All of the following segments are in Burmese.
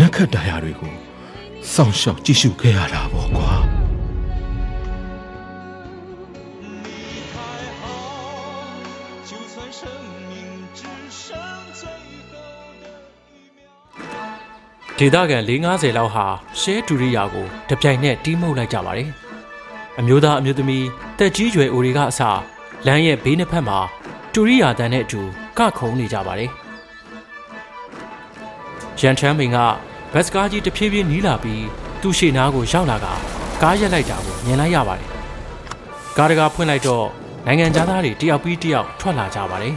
နက္ခတ္တရာတွေကိုစောင့်ရှောက်ကြည့်ရှုခဲ့ရတာပေါ့ကွာဒေသခံ450လောက်ဟာရှဲဒူရိယာကိုတပြိုင်နက်တီးမှုတ်လိုက်ကြပါတယ်။အမျိုးသားအမျိုးသမီးတက်ကြီးရွယ်အိုတွေကအစလမ်းရဲ့ဘေးနှစ်ဖက်မှာဒူရိယာတန်နဲ့အတူကခုံနေကြပါတယ်။ ရန်ချမ်းမင်ကဘတ်စကားကြီးတဖြည်းဖြည်းနီးလာပြီးသူ့ရှေ့နားကိုရောက်လာကကားရက်လိုက်တာကိုမြင်လိုက်ရပါတယ်။ကားတကာဖွင့်လိုက်တော့နိုင်ငံသားတွေတယောက်ပြီးတယောက်ထွက်လာကြပါတယ်။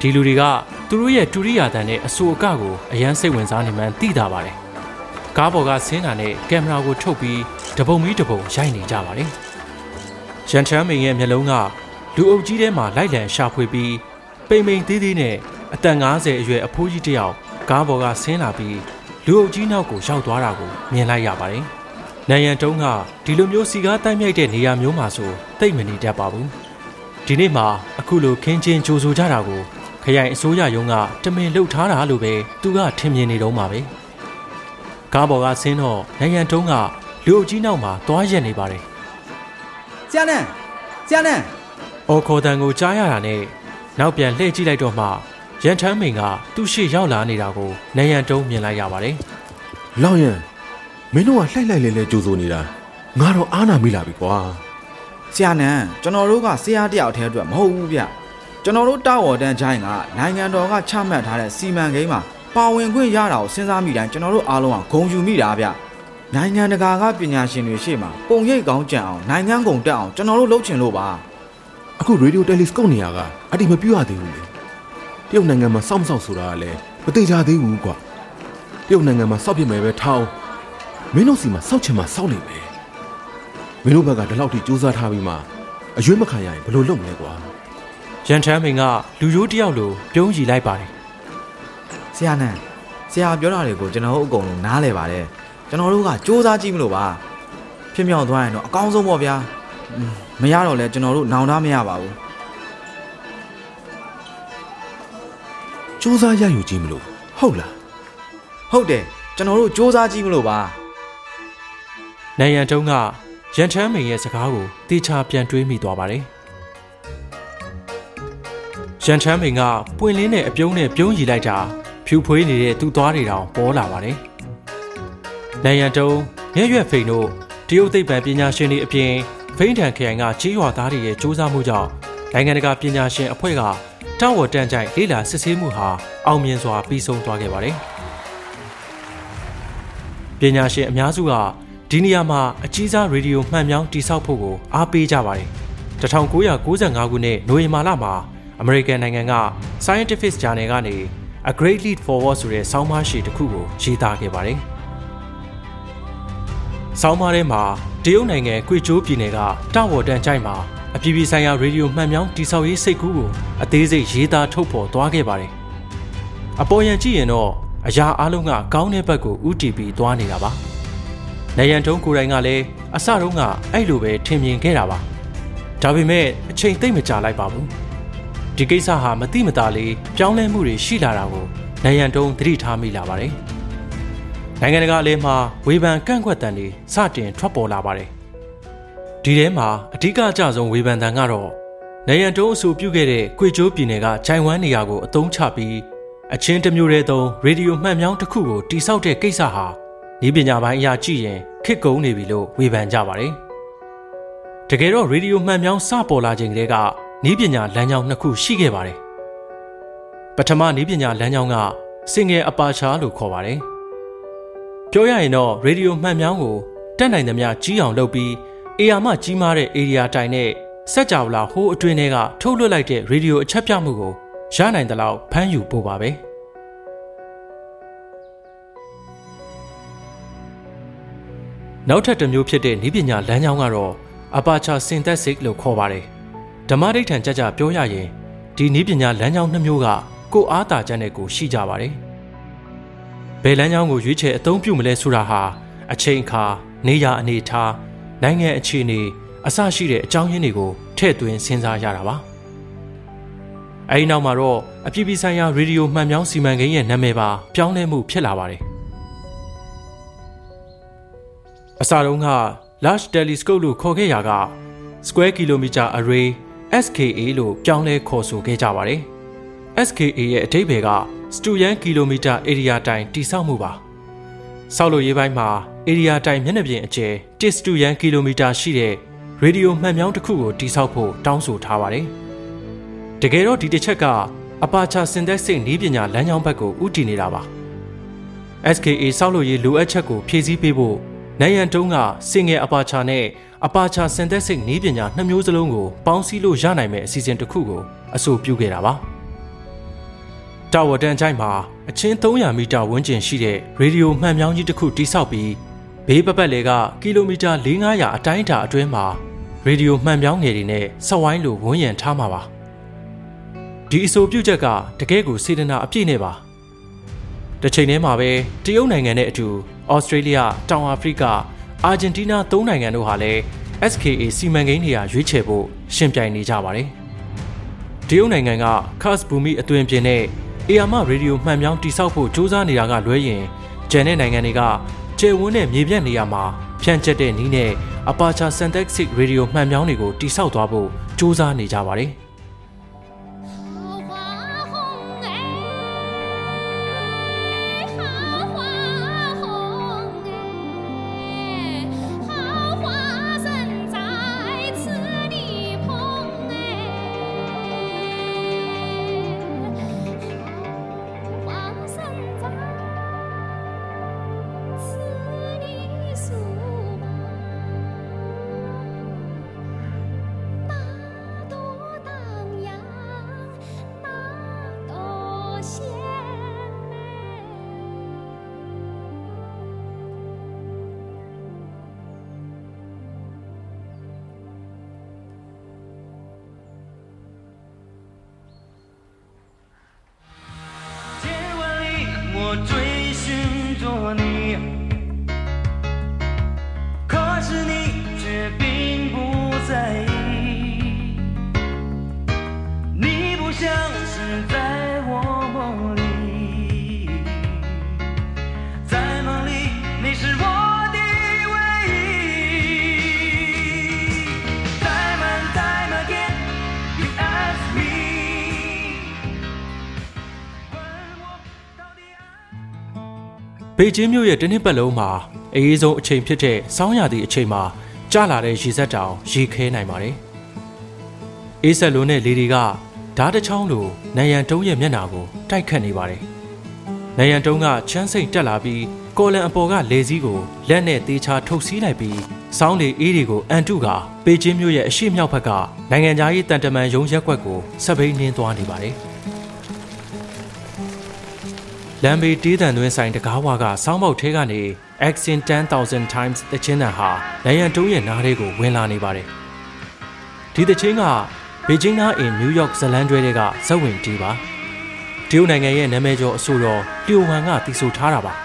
ဒီလူတွေကသူတို့ရဲ့တူရိယာတန်နဲ့အဆူအကကိုအရန်စိတ်ဝင်စားနေမှန်းသိတာပါတယ်။ကားပေါ်ကဆင်းတာနဲ့ကင်မရာကိုထုတ်ပြီးတပုံမီတပုံရိုက်နေကြပါတယ်။ရန်ချမ်းမင်ရဲ့မျက်လုံးက လူအုပ်ကြီးထဲမှာလိုက်လံရှာဖွေပြီးပိန်ပိန်သေးသေးနဲ့အသက်50အရွယ်အဖိုးကြီးတစ်ယောက်ကားပေါ်ကဆင်းလာပြီးလူအုပ်ကြီးနောက်ကိုရောက်သွားတာကိုမြင်လိုက်ရပါတယ်။နိုင်ရန်တုံးကဒီလိုမျိုးစီကားတိုက်မြိုက်တဲ့နေရာမျိုးမှာဆိုတိတ်မနေတတ်ပါဘူး။ဒီနေ့မှာအခုလိုခင်းချင်းကြိုဆိုကြတာကိုခရိုင်အစိုးရရုံးကတမင်လှုပ်ထားတာလို့ပဲသူကထင်မြင်နေတော့မှာပဲကားပေါ်ကဆင်းတော့ရန်ရန်တုံးကလူအုပ်ကြီးနောက်မှာသွားရက်နေပါတယ်ကျန်နန်ကျန်နန် အော်ခေါ်တန်ကိုကြားရတာနဲ့နောက်ပြန်လှည့်ကြည့်လိုက်တော့မှရန်ထမ်းမိန်ကသူ့ရှေ့ရောက်လာနေတာကိုနယန်တုံးမြင်လိုက်ရပါတယ်လောင်ရန်မင်းတို့ကလှိုက်လိုက်လဲလဲကြိုးစိုးနေတာငါတော့အားနာမိလာပြီကွာဆရာနန်ကျွန်တော်တို့ကဆရာတယောက်တည်းအတွက်မဟုတ်ဘူးဗျကျွန်တော်တို့တာဝေါ်တန်းချိုင်းကနိုင်ငံတော်ကချမှတ်ထားတဲ့စီမံကိန်းမှာပါဝင်ခွင့်ရတာကိုစဉ်းစားမိတိုင်းကျွန်တော်တို့အားလုံးကဂုဏ်ယူမိတာဗျနိုင်ငံတကာကပညာရှင်တွေရှေ့မှာပုံရိပ်ကောင်းကြံအောင်နိုင်ငံကုန်တက်အောင်ကျွန်တော်တို့လုပ်ချင်လို့ပါ အခုရေဒီယိုတယ်လီစကုပ်နေရကအတိမပြရသေးဘူးလေတရုတ်နိုင်ငံမှာစောင့်မစောင့်ဆိုတာကလည်းမသိကြသေးဘူးကွာတရုတ်နိုင်ငံမှာစောက်ပြမယ်ပဲထောင်းမင်းတို့စီမှာစောက်ချင်မှစောက်လိမ့်မယ်မင်းတို့ဘက်ကဒီလောက်ထိစူးစမ်းထားပြီးမှအရွေးမခံရရင်ဘယ်လိုလုပ်မလဲကွာရန်ထမ်းမင်ကလူရိုးတယောက်လိုပြုံးကြည့်လိုက်ပါတယ်ဆရာနန်းဆရာပြောတာတွေကိုကျွန်တော်တို့အကုန်လုံးနားလဲပါတယ်ကျွန်တော်တို့ကစူးစမ်းကြည့်မလို့ပါဖြစ်မြောက်သွားရင်တော့အကောင်းဆုံးပေါ့ဗျာ မရတော့လဲကျွန်တော်တို့နောင်တမရပါဘူးစူးစမ်းရယူကြည့်မလို့ဟုတ်လားဟုတ်တယ်ကျွန်တော်တို့စူးစမ်းကြည့်မလို့ပါနိုင်ရန်တုံးကရန်ထမ်းမင်ရဲ့စကားကိုတေချာပြန်တွေးမိသွားပါတယ်ရန်ချမ်းပင်ကပွင့်လင်းတဲ့အပြုံးနဲ့ပြုံးရည်လိုက်တာဖြူဖွေးနေတဲ့သူ့သွားတွေတောင်ပေါ်လာပါတယ်။နိုင်ရန်တုံးမြဲရွက်ဖိန်တို့ တရုတ်သိပ္ပံပညာရှင်တွေအပြင်ဖိန်ထန်ခရိုင်ကကြီးရွာသားတွေရဲ့စူးစမ်းမှုကြောင့်နိုင်ငံတကာပညာရှင်အဖွဲ့ကတောက်ဝတန်ကြိုက်လေးလာစစ်ဆေးမှုဟာအောင်မြင်စွာပြီးဆုံးသွားခဲ့ပါတယ်။ပညာရှင်အများစုကဒီနေရာမှာအကြီးစားရေဒီယိုမှန်မြောင်းတိစောက်ဖို့ကိုအားပေးကြပါတယ်။1995ခုနှစ်နိုဝင်ဘာလမှာအမေရိကန်နိုင်ငံက Scientific Journal ကနေ A Great Leap Forward ဆိုတဲ့ဆောင်းပါးရှည်တစ်ခုကိုရေးသားခဲ့ပါတယ်။ ဆောင်းပါးထဲမှာတရုတ်နိုင်ငံကွေကျိုးပြည်နယ်ကတဝေါ်တန်ကြိုက်မှာအပြည်ပြည်ဆိုင်ရာရေဒီယိုမှန်မြောင်းတိဆောက်ရေးစိတ်ကူးကိုအသေးစိတ်ရေးသားထုတ်ဖော်သွားခဲ့ပါတယ်။အပေါ်ယံကြည့်ရင်တော့အရာအလုံးကကောင်းတဲ့ဘက်ကိုဥတီပြီးသွားနေတာပါ။နေရန်တုံးကိုယ်တိုင်ကလည်းအစတုန်းကအဲ့လိုပဲထင်မြင်ခဲ့တာပါ။ဒါပေမဲ့အချိန်သိမ့်မကြာလိုက်ပါဘူး။ဒီကိစ္စဟာမတိမတာလေးပြောင်းလဲမှုတွေရှိလာတာကိုနိုင်ရန်တုံးသတိထားမိလာပါတယ်။ နိုင်ငံတကာအလဲမှာဝေဖန်ကန့်ကွက်တန်တွေစတင်ထွက်ပေါ်လာပါတယ်။ဒီထဲမှာအဓိကအကျဆုံးဝေဖန်တန်ကတော့နိုင်ရန်တုံးအဆိုပြုခဲ့တဲ့ကွေကျိုးပြည်နယ်ကဂျိုင်ဝမ်နေရာကိုအသုံးချပြီးအချင်းတစ်မျိုးတည်းသောရေဒီယိုမှန်မြောင်းတစ်ခုကိုတိစောက်တဲ့ကိစ္စဟာဤပညာပိုင်းအရာကြည့်ရင်ခစ်ကုန်းနေပြီလို့ဝေဖန်ကြပါတယ်။တကယ်တော့ရေဒီယိုမှန်မြောင်းစပေါ်လာချိန်ကလေးကဤပညာလမ်းကြောင်းနှစ်ခုရှိခဲ့ပါတယ်။ပထမဤပညာလမ်းကြောင်းကစင်ငယ်အပါချာလို့ခေါ်ပါတယ်။ ပြောရရင်တော့ရေဒီယိုမှန်မြောင်းကိုတက်နိုင်သမျှကြီးအောင်လုပ်ပြီးအေယာမကြီးမားတဲ့ area တိုင်နဲ့စက်ကြောလာဟိုးအတွင်းထဲကထုတ်လွှတ်လိုက်တဲ့ရေဒီယိုအချက်ပြမှုကိုရနိုင်တဲ့လောက်ဖမ်းယူဖို့ပါပဲနောက်ထပ်တစ်မျိုးဖြစ်တဲ့နည်းပညာလမ်းကြောင်းကတော့ aperture synthetic လို့ခေါ်ပါတယ်ဓမ္မဒိဋ္ဌံကြကြပြောရရင်ဒီနည်းပညာလမ်းကြောင်းနှစ်မျိုးကကိုအားတာချက်နဲ့ကိုရှိကြပါတယ် ဘယ်လမ်းကြောင်းကိုရွေးချယ်အသုံးပြုမလဲဆိုတာဟာအချိန်အခါနေရာအနေအထားနိုင်ငံအခြေအနေအစရှိတဲ့အကြောင်းရင်းတွေကိုထည့်သွင်းစဉ်းစားရတာပါအဲဒီနောက်မှာတော့အပြည်ပြည်ဆိုင်ရာရေဒီယိုမှန်ပြောင်းစီမံကိန်းရဲ့နာမည်ပါပြောင်းလဲမှုဖြစ်လာပါတယ်အစတုန်းက large telescope လို့ခေါ်ခဲ့ရာက square kilometer array SKA လို့ပြောင်းလဲခေါ်ဆိုခဲ့ကြပါတယ် SKA ရဲ့အဓိပ္ပာယ်က student kilometer area တိုင်တိစောက်မှုပါဆောက်လုပ်ရေးပိုင်းမှာ area တိုင်မျက်နှာပြင်အကျယ်1 student kilometer ရှိတဲ့ရေဒီယိုမှန်ပြောင်းတစ်ခုကိုတိစောက်ဖို့တောင်းဆိုထားပါတယ်တကယ်တော့ဒီတစ်ချက်ကအပါချာစင်သက်စိတ်နည်းပညာလမ်းကြောင်းဘက်ကိုဥတည်နေတာပါ SKA စောက်လို့ရေးလိုအပ်ချက်ကိုဖြည့်ဆည်းပေးဖို့နိုင်ရန်တုံးကစင်ငယ်အပါချာနဲ့အပါချာစင်သက်စိတ်နည်းပညာနှစ်မျိုးစလုံးကိုပေါင်းစည်းလို့ရနိုင်မယ့်အစီအစဉ်တစ်ခုကိုအဆိုပြုခဲ့တာပါ တာဝတန်ချိုင်းမှာအချင်း300မီတာဝန်းကျင်ရှိတဲ့ရေဒီယိုမှန်မြောင်းကြီးတစ်ခုတိစောက်ပြီးဘေးပပတ်လေကကီလိုမီတာ4-500အတိုင်းအတာအတွင်းမှာရေဒီယိုမှန်မြောင်းငယ်တွေနဲ့စဝိုင်းလိုဝန်းရံထားမှာပါဒီအဆိုပြုချက်ကတကယ့်ကိုစေတနာအပြည့်နဲ့ပါတစ်ချိန်တည်းမှာပဲတရုတ်နိုင်ငံနဲ့အတူဩစတြေးလျတောင်အာဖရိကအာဂျင်တီးနားသုံးနိုင်ငံတို့ဟာလည်း SKA စီမံကိန်းတွေဟာရွေးချယ်ဖို့ရှင်ပြိုင်နေကြပါတယ်တရုတ်နိုင်ငံက Khas Bumi အသွင်ပြင်နဲ့ အေယာမရေဒီယိုမှန်မြောင်းတိစောက်ဖို့စူးစမ်းနေတာကလွဲရင်ကျန်တဲ့နိုင်ငံတွေကကျယ်ဝန်းတဲ့မြေပြန့်နေရာမှာဖြန့်ကျက်တဲ့နည်းနဲ့ Aperture Synthetic Radio မှန်မြောင်းတွေကိုတိစောက်သွားဖို့စူးစမ်းနေကြပါတယ် ဘေကျင်းမြို့ရဲ့တနစ်ပတ်လုံးမှာအရေးဆုံးအချိန်ဖြစ်တဲ့စောင်းရသည့်အချိန်မှာကြာလာတဲ့ရေစက်တောင်ရေခဲနိုင်ပါတယ်။အေးဆက်လုံးနဲ့လေတွေကဓားတစ်ချောင်းလိုနယံတုံးရဲ့မျက်နှာကိုတိုက်ခတ်နေပါတယ်။နယံတုံးကချမ်းစိတ်တက်လာပြီးကော်လန်အပေါ်ကလေစည်းကိုလက်နဲ့သေးချာထုတ်စည်းလိုက်ပြီးစောင်းလေအေးတွေကိုအန်တုကပေကျင်းမြို့ရဲ့အရှိမြောက်ဘက်ကနိုင်ငံသားရေးတန်တမန်ရုံးရက်ွက်ကိုဆက်ဘိန်းနှင်းသွားနေပါတယ်။ လမ်းဘေးတေးတန်သွင်းဆိုင်တကားဝါကစောင်းပေါက်ထဲကနေ Action 10000 times တချင်းတန်ဟာနိုင်ရန်တုံးရဲ့နားလေးကိုဝင်လာနေပါတယ်။ဒီတချင်းကဘေကျင်းနားအင်နယူးယောက်ဇလန်တွဲတွေကဇက်ဝင်တီးပါ။တရုတ်နိုင်ငံရဲ့နာမည်ကျော်အဆိုတော်လျိုဝမ်ကတီဆိုထားတာပါ။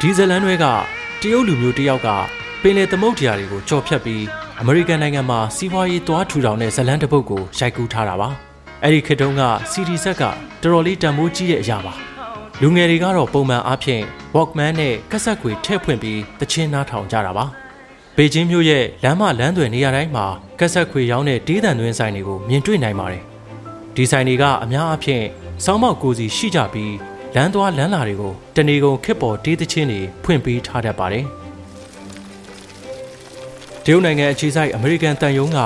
ဒီဇလန်တွဲကတရုတ်လူမျိုးတယောက်က ပင်လယ်သမုဒ္ဒရာတွေကိုကြော်ဖြတ်ပြီးအမေရိကန်နိုင်ငံမှာစီးပွားရေးသွားထူထောင်တဲ့ဇလန်တပုတ်ကိုရိုက်ကူးထားတာပါအဲ့ဒီခေတ်တုန်းက CD ဆက်ကတော်တော်လေးတန်ဖိုးကြီးတဲ့အရာပါလူငယ်တွေကတော့ပုံမှန်အားဖြင့် Walkman နဲ့ကက်ဆက်ခွေထည့်ဖွင့်ပြီးတချင်းနားထောင်ကြတာပါဘေကျင်းမြို့ရဲ့လမ်းမလမ်းသွယ်နေရာတိုင်းမှာကက်ဆက်ခွေရောင်းတဲ့ဒေးသံသွင်းဆိုင်တွေကိုမြင်တွေ့နိုင်ပါတယ်။ဒီဆိုင်တွေကအများအပြားစောင်းမောက်ကိုစီရှိကြပြီးလမ်းသွားလမ်းလာတွေကိုတနေကုန်ခစ်ပေါ်ဒေးသချင်းတွေဖွင့်ပေးထားတတ်ပါတယ်။ တရုတ်နိုင်ငံအခြေစိုက်အမေရိကန်တန်ယုံက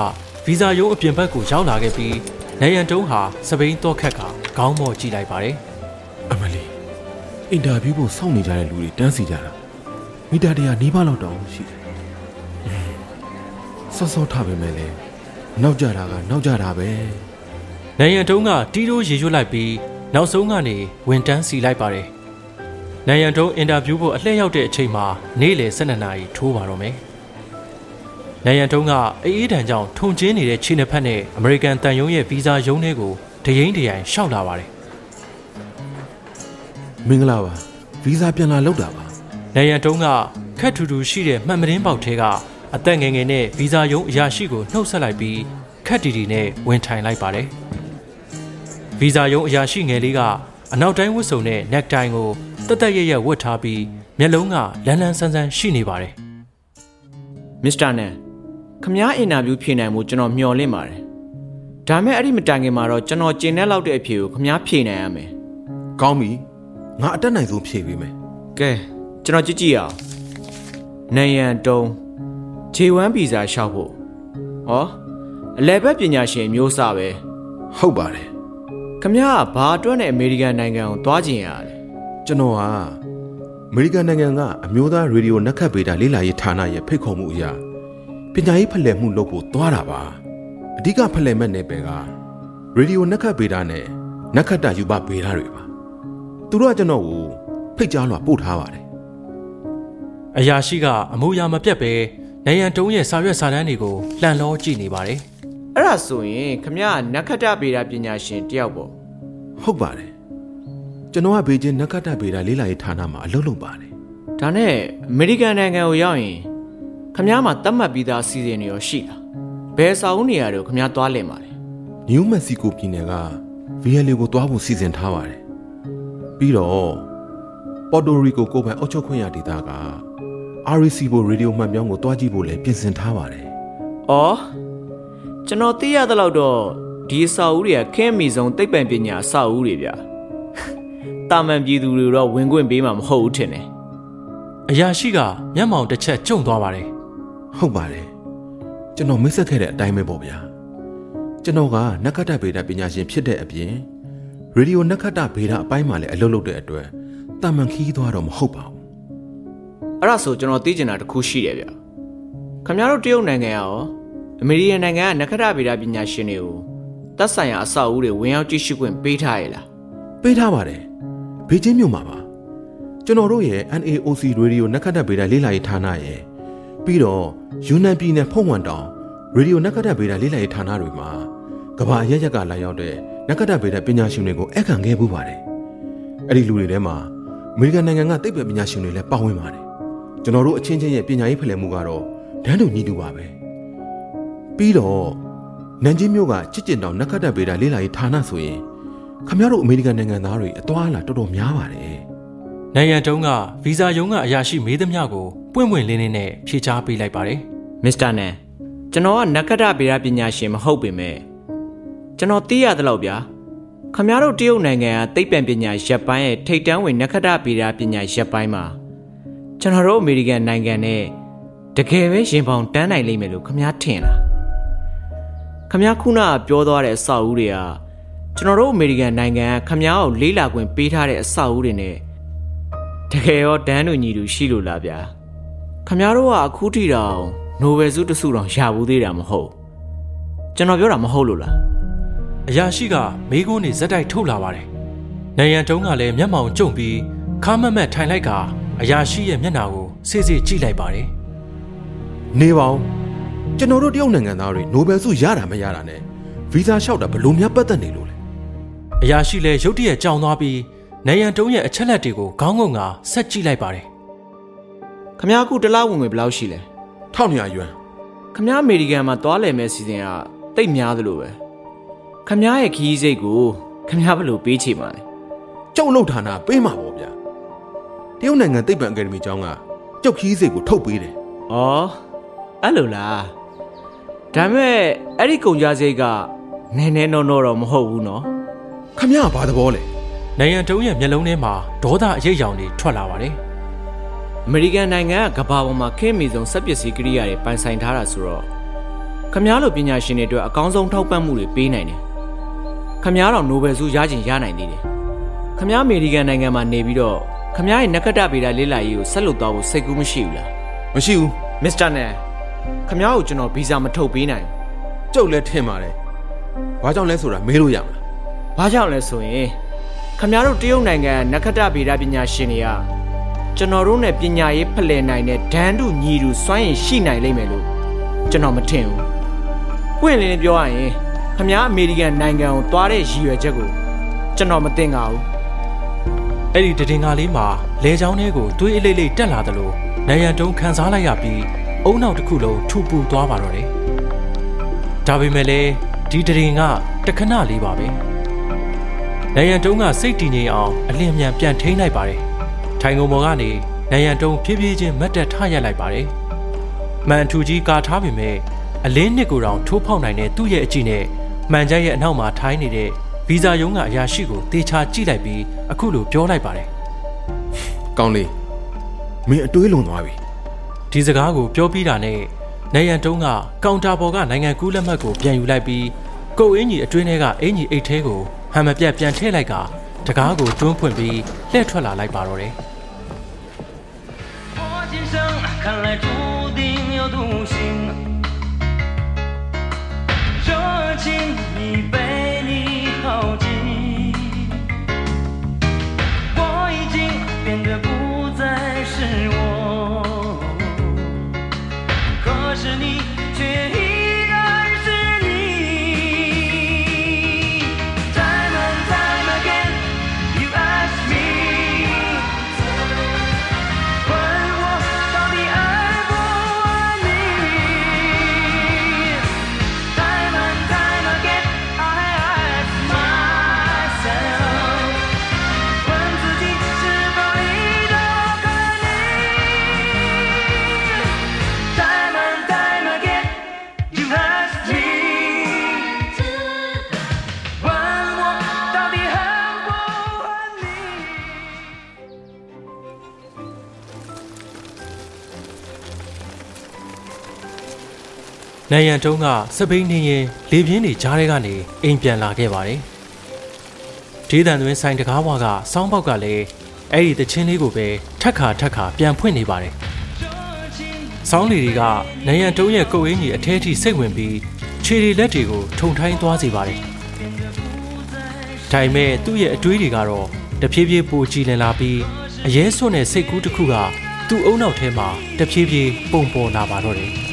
ဗီဇာယုံအပြင်ဘက်ကိုရောက်လာခဲ့ပြီးနိုင်ရန်တုံးဟာစပိန်တော့ခက်ကခေါင်းမော့ကြည့်လိုက်ပါတယ်အမလီအင်တာဗျူးဖို့စောင့်နေကြတဲ့လူတွေတန်းစီကြတာမီတာတရာနီးပါးလောက်တောင်ရှိတယ်ဆော့ဆော့ထားပေမဲ့လည်းနောက်ကြတာကနောက်ကြတာပဲ။နိုင်ရန်တုံးကတီးတိုးရေရွတ်လိုက်ပြီးနောက်ဆုံးကနေဝင်တန်းစီလိုက်ပါတယ်။နိုင်ရန်တုံးအင်တာဗျူးဖို့အလှည့်ရောက်တဲ့အချိန်မှာနေ့လယ်12နာရီထိုးပါတော့မယ်။ နိုင်ရန်တုံးကအေးအေးတန်ကြောင့်ထုံချင်းနေတဲ့ခြေနှစ်ဖက်နဲ့အမေရိကန်တန်ယုံရဲ့ဗီဇာယုံတွေကိုတရင်တရိုင်ရှောက်လာပါတယ်မင်္ဂလာပါဗီဇာပြန်လာလောက်တာပါ။နိုင်ရန်တုံးကခက်ထူထူရှိတဲ့မှန်မတင်းပေါက်ထဲကအသက်ငယ်ငယ်နဲ့ဗီဇာယုံအရာရှိကိုနှုတ်ဆက်လိုက်ပြီးခက်တီတီနဲ့ဝင်ထိုင်လိုက်ပါတယ်။ဗီဇာယုံအရာရှိငယ်လေးကအနောက်တိုင်းဝတ်စုံနဲ့နက်တိုင်ကိုတက်တက်ရရဝတ်ထားပြီးမျက်လုံးကလန်းလန်းဆန်းဆန်းရှိနေပါတယ်မစ္စတာနန် ခမားအင်တာဗျူးဖြေနိုင်မှုကျွန်တော်မျှော်လင့်ပါတယ်ဒါမဲ့အဲ့ဒီမတိုင်ခင်မှာတော့ကျွန်တော်ကျင်တဲ့လောက်တဲ့အဖြေကိုခမားဖြေနိုင်ရမယ်ကောင်းပြီငါအတက်နိုင်ဆုံးဖြည့်ပေးမယ်ကဲကျွန်တော်ကြည့်ကြည့်အောင်နိုင်ရန်တုံး J1 ဗီဇာလျှောက်ဖို့ဟောအလဲဘက်ပညာရှင်မျိုးစားပဲဟုတ်ပါတယ်ခမားကဘာအတွက်နဲ့အမေရိကန်နိုင်ငံကိုသွားကျင်ရလဲကျွန်တော်ဟာအမေရိကန်နိုင်ငံကအမျိုးသားရေဒီယိုနက်ခတ်ဗေဒလေ့လာရေးဌာနရဲ့ဖိတ်ခေါ်မှုအရာ ပညာရေးဖလှယ်မှုလုပ်ဖို့သွားတာပါအဓိကဖလှယ်မဲ့နယ်ပယ်ကရေဒီယိုနက်ခတ်ဗေဒနဲ့နက်ခတ်တယူပဗေဒတွေပါသူတို့ကကျွန်တော်ကိုဖိတ်ကြားလွှာပို့ထားပါတယ်။အရာရှိကအမူအရာမပြတ်ပဲနိုင်ရန်တုံးရဲ့စာရွက်စာတမ်းတွေကိုလှန်လောကြည့်နေပါတယ်အဲ့ဒါဆိုရင်ခမားကနက္ခတ္တဗေဒပညာရှင်တယောက်ပေါ့ဟုတ်ပါတယ်ကျွန်တော်ကဘေကျင်းနက်ခတ်တဗေဒလေ့လာရေးဌာနမှာအလုပ်လုပ်ပါတယ်ဒါနဲ့အမေရိကန်နိုင်ငံကိုရောက်ရင် ခမားမှာတတ်မှတ်ပြီးသားအစီအစဉ်တွေရောရှိလားဘယ်စာအုပ်နေရာတွေကိုခမားသွားလင်ပါလဲနယူးမက္ကဆီကိုပြည်နယ်ကဗီယယ်လီကိုတွားဖို့စီစဉ်ထားပါတယ်ပြီးတော့ပေါ်တိုရီကိုကိုယ်ပိုင်အုပ်ချုပ်ခွင့်ရဒေသက REC ဘိုရေဒီယိုမှတ်ပြောင်းကိုတွားကြည့်ဖို့လည်းပြင်ဆင်ထားပါတယ်။အော်ကျွန်တော်သိရသလောက်တော့ဒီအစာအုပ်တွေကခင်းမီဆုံးသိပ္ပံပညာအစာအုပ်တွေဗျာ။တာမန်ပြည်သူတွေတော့ဝင်ခွင့်ပေးမှာမဟုတ်ဘူးထင်တယ်။အရာရှိကမျက်မှောင်တစ်ချက်ကျုံသွားပါတယ် ဟုတ်ပါတယ်ကျွန်တော်မိတ်ဆက်ခဲ့တဲ့အတိုင်းပဲပေါ့ဗျာကျွန်တော်ကနက္ခတ္တဗေဒပညာရှင်ဖြစ်တဲ့အပြင်ရေဒီယိုနက္ခတ္တဗေဒအပိုင်းမှာလည်းအလုပ်လုပ်တဲ့အတွက်တာမန်ခီးသွားတော့မဟုတ်ပါဘူး။အဲ့ဒါဆိုကျွန်တော်သိချင်တာတစ်ခုရှိတယ်ဗျာ။ခင်ဗျားတို့တရုတ်နိုင်ငံကရောအမေရိကန်နိုင်ငံကနက္ခတ္တဗေဒပညာရှင်တွေကိုသက်ဆိုင်ရာအစာအုပ်တွေဝင်ရောက်ကြည့်ရှုခွင့်ပေးထားရလားပေးထားပါတယ်ဘေကျင်းမြို့မှာပါကျွန်တော်တို့ရဲ့ NAOC ရေဒီယိုနက္ခတ္တဗေဒလေ့လာရေးဌာနရဲ့ ပြီးတော့ယူနန်ပြည်နယ်ဖုံဝမ်တောင်ရေဒီယိုနက္ခတ္တဗေဒလေ့လာရေးဌာနတွေမှာကဘာအရက်ရက်ကလာရောက်တဲ့နက္ခတ္တဗေဒပညာရှင်တွေကိုအခန့်ခဲ့ပူးပါတယ်အဲ့ဒီလူတွေထဲမှာအမေရိကန်နိုင်ငံကသိပ္ပံပညာရှင်တွေလည်းပါဝင်ပါတယ်ကျွန်တော်တို့အချင်းချင်းရဲ့ပညာရေးဖလှယ်မှုကတော့တန်းတူညီတူပါပဲပြီးတော့နန်ဂျင်းမြို့ကချစ်ကျင်တောင်နက္ခတ္တဗေဒလေ့လာရေးဌာနဆိုရင်ခမရတို့အမေရိကန်နိုင်ငံသားတွေအသွားအလာတော်တော်များပါတယ်။ နိုင်ရန်တုံးကဗီဇာယုံကအရာရှိမေးသမျှကိုပွင့်ပွင့်လင်းလင်းနဲ့ဖြေချပေးလိုက်ပါတယ်မစ္စတာနန်ကျွန်တော်ကနက္ခတ္တဗေဒပညာရှင်မဟုတ်ပေမဲ့ကျွန်တော်သိရသလောက်ဗျာခင်ဗျားတို့တရုတ်နိုင်ငံကသိပ္ပံပညာရပ်ပိုင်းရဲ့ထိပ်တန်းဝင်နက္ခတ္တဗေဒပညာရပ်ပိုင်းမှာကျွန်တော်တို့အမေရိကန်နိုင်ငံနဲ့တကယ်ပဲရင်ပေါင်တန်းနိုင်လိမ့်မယ်လို့ခင်ဗျားထင်လားခင်ဗျားခုနကပြောသွားတဲ့အဆောက်အဦတွေကကျွန်တော်တို့အမေရိကန်နိုင်ငံကခင်ဗျားကိုလေးလာခွင့်ပေးထားတဲ့အဆောက်အဦတွေနဲ့ တကယ်ရောဒန်းတူညီတူရှိလို့လားဗျာခမရတို့ကအခုထိတောင်နိုဘယ်ဆုတဆုတောင်ရဘူးသေးတာမဟုတ်ကျွန်တော်ပြောတာမဟုတ်လို့လား။အရာရှိကမေးခွန်းတွေဇက်တိုက်ထုတ်လာပါတယ်။နိုင်ရန်တုံးကလည်းမျက်မှောင်ကျုံပြီးခါမက်မက်ထိုင်လိုက်ကအရာရှိရဲ့မျက်နှာကိုစေ့စေ့ကြည့်လိုက်ပါတယ်နေပါဦးကျွန်တော်တို့တရုတ်နိုင်ငံသားတွေနိုဘယ်ဆုရတာမရတာနဲ့ဗီဇာလျှောက်တာဘယ်လို့များပတ်သက်နေလို့လဲ။အရာရှိလည်းရုတ်တရက်ကြောင်သွားပြီး နိုင်ရန်တုံးရဲ့အချက်လက်တွေကိုခေါင်းငုံကဆက်ကြည့်လိုက်ပါတယ်ခမရအခုတစ်လားဝင်ငွေဘယ်လောက်ရှိလဲထောက်နေရယွမ်ခမရအမေရိကန်မှာသွားလည်မဲ့စီစဉ်ကတိတ်များသလိုပဲခမရရဲ့ခီးစိတ်ကိုခမရဘယ်လိုပေးချေမှာလဲကျုပ်လှုပ်ဌာနပေးမှာပေါ့ဗျာတရုတ်နိုင်ငံသိပ္ပံအကယ်ဒမီကျောင်းကကျုပ်ခီးစိတ်ကိုထုတ်ပေးတယ်ဩအဲ့လိုလားခဒါပေမဲ့အဲ့ဒီကုန်ကြစရိတ်ကနည်းနည်းနော်နော်တော့မဟုတ်ဘူးနော်ခမရဘာသဘောလဲ နိုင်ရန်တုံးရဲ့မျက်လုံးထဲမှာဒေါသအရိပ်ရောင်တွေထွက်လာပါတယ်အမေရိကန်နိုင်ငံကကမ္ဘာပေါ်မှာခင်းမီဆုံးစက်ပစ္စည်းကိရိယာတွေပိုင်ဆိုင်ထားတာဆိုတော့ခမားလိုပညာရှင်တွေအတွက်အကောင်းဆုံးထောက်ပံ့မှုတွေပေးနိုင်တယ်ခမားတော်နိုဘယ်ဆုရချင်ရနိုင်သေးတယ်ခမားအမေရိကန်နိုင်ငံမှာနေပြီးတော့ခမားရဲ့နက္ခတ္တဗေဒလေ့လာရေးကိုဆက်လုပ်သွားဖို့စိတ်ကူးမရှိဘူးလားမရှိဘူးမစ္စတာနယ်ခမားကိုကျွန်တော်ဗီဇာမထုတ်ပေးနိုင်ကျုပ်လည်းထင်ပါတယ်ဘာကြောင့်လဲဆိုတာမေးလို့ရမလားဘူးဘာကြောင့်လဲဆိုရင် ခမားတို့တရုတ်နိုင်ငံကနက္ခတ္တဗေဒပညာရှင်တွေကကျွန်တော်တို့နဲ့ပညာရေးဖလှယ်နိုင်တဲ့ဒန်းတူညီတူစွမ်းရည်ရှိနိုင်လိမ့်မယ်လို့ကျွန်တော်မထင်ဘူးပွင့်လင်းလင်းပြောရရင်ခမားအမေရိကန်နိုင်ငံကိုသွားတဲ့ရည်ရွယ်ချက်ကိုကျွန်တော်မသိငါဘူးအဲ့ဒီတည်ငါလေးမှာလဲချောင်းထဲကိုသွေးအလေးလေးတက်လာသလိုနိုင်ရန်တုံးခန်းစားလိုက်ရပြီးအုံနောက်တစ်ခုလုံးထူပူသွားပါတော့တယ်ဒါပေမဲ့လည်းဒီတည်ငါတခဏလေးပါပဲ နိုင်ရန်တုံးကစိတ်တည်ငြိမ်အောင်အလင်းအမြန်ပြန်ထိန်းလိုက်ပါတယ်ထိုင်ကုန်ပေါ်ကနေနိုင်ရန်တုံးဖြည်းဖြည်းချင်းမတ်တက်ထရက်လိုက်ပါတယ်မန်ထူကြီးကာထားပေမဲ့အလင်းနှစ်ကိုယ်တောင်ထိုးဖောက်နိုင်တဲ့သူ့ရဲ့အကြည့်နဲ့မှန်ကြက်ရဲ့အနောက်မှာထိုင်းနေတဲ့ဗီဇာယုံကအရာရှိကိုတေချာကြည့်လိုက်ပြီးအခုလိုပြောလိုက်ပါတယ်ကောင်းလေးမင်းအတွေးလွန်သွားပြီဒီစကားကိုပြောပြီးတာနဲ့နေရန်တုံးကကောင်တာပေါ်ကနိုင်ငံကူးလက်မှတ်ကိုပြန်ယူလိုက်ပြီးကုတ်အင်းကြီးအတွင်းထဲကအင်းကြီးအိတ်ထဲကို ဟမ်မပြတ်ပြန်ထည့်လိုက်ကတကားကိုတွန်းဖွင့်ပြီးလှည့်ထွက်လာလိုက်ပါတော့တယ် 我今生看来注定有独行， နေရန်တုံးကစပိန်နေရင်လေပြင်းတွေကြားထဲကနေအိမ်ပြန်လာခဲ့ပါတယ်ဒေးတန်သွင်းဆိုင်တကားဝါကစောင်းပေါက်ကလည်းအဲ့ဒီတချင်းလေးကိုပဲထက်ခါထက်ခါပြန်ဖွင့်နေပါတယ်စောင်းလီတွေကနေရန်တုံးရဲ့ကုတ်အင်းကြီးအထဲထိစိတ်ဝင်ပြီးခြေတွေလက်တွေကိုထုံထိုင်းသွားစေပါတယ်ဒါပေမဲ့သူ့ရဲ့အတွေးတွေကတော့တဖြည်းဖြည်းပိုကြည်လင်လာပြီးအရေးစွန့်တဲ့စိတ်ကူးတစ်ခုကသူ့အုံနောက်ထဲမှာတဖြည်းဖြည်းပုံပေါ်လာပါတော့တယ်